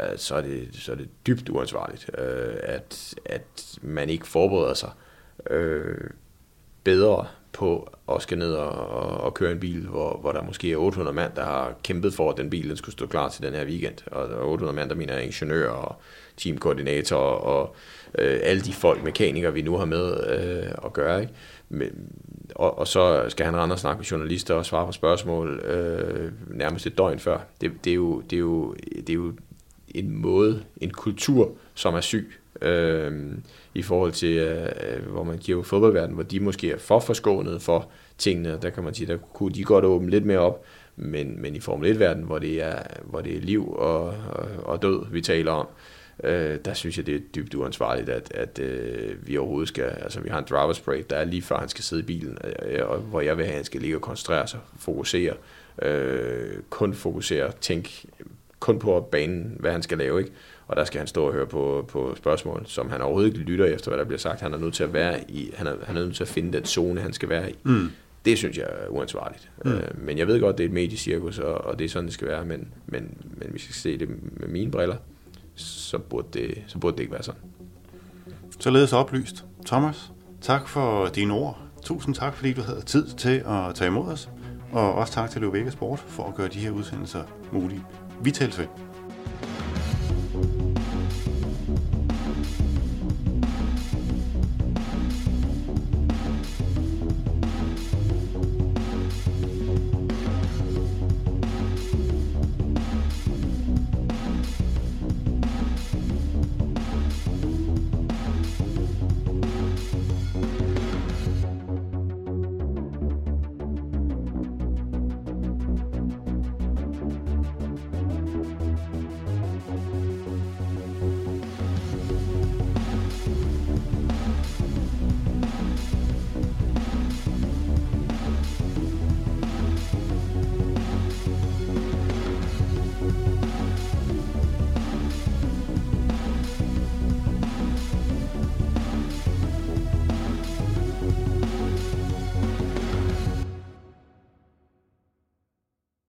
øh, så, er det, så er det dybt uansvarligt, øh, at, at man ikke forbereder sig øh, Øh, bedre på at skal ned og, og, og køre en bil, hvor, hvor der måske er 800 mand, der har kæmpet for, at den bil den skulle stå klar til den her weekend. Og 800 mand, der mener er ingeniører og teamkoordinatorer og øh, alle de folk, mekanikere, vi nu har med øh, at gøre. Ikke? Men, og, og så skal han rende og snakke med journalister og svare på spørgsmål øh, nærmest et døgn før. Det, det, er jo, det, er jo, det er jo en måde, en kultur, som er syg. Øh, i forhold til, øh, øh hvor man giver fodboldverdenen, hvor de måske er for forskånet for tingene, der kan man sige, der kunne de godt åbne lidt mere op, men, men i Formel 1-verdenen, hvor det er, hvor det er liv og, og, og død, vi taler om, øh, der synes jeg, det er dybt uansvarligt, at, at øh, vi overhovedet skal, altså vi har en driver's break, der er lige før han skal sidde i bilen, øh, og hvor jeg vil have, at han skal ligge og koncentrere sig, fokusere, øh, kun fokusere, tænke kun på banen, hvad han skal lave, ikke? og der skal han stå og høre på, på spørgsmål, som han overhovedet ikke lytter efter, hvad der bliver sagt. Han er nødt til at være i, han er, han er nødt til at finde den zone, han skal være i. Mm. Det synes jeg er uansvarligt. Mm. Øh, men jeg ved godt, det er et mediecirkus, og, og det er sådan, det skal være, men, men, men hvis jeg skal se det med mine briller, så burde det, så burde det ikke være sådan. Således oplyst. Thomas, tak for dine ord. Tusind tak, fordi du havde tid til at tage imod os. Og også tak til Løve Sport for at gøre de her udsendelser mulige. Vi tales ved.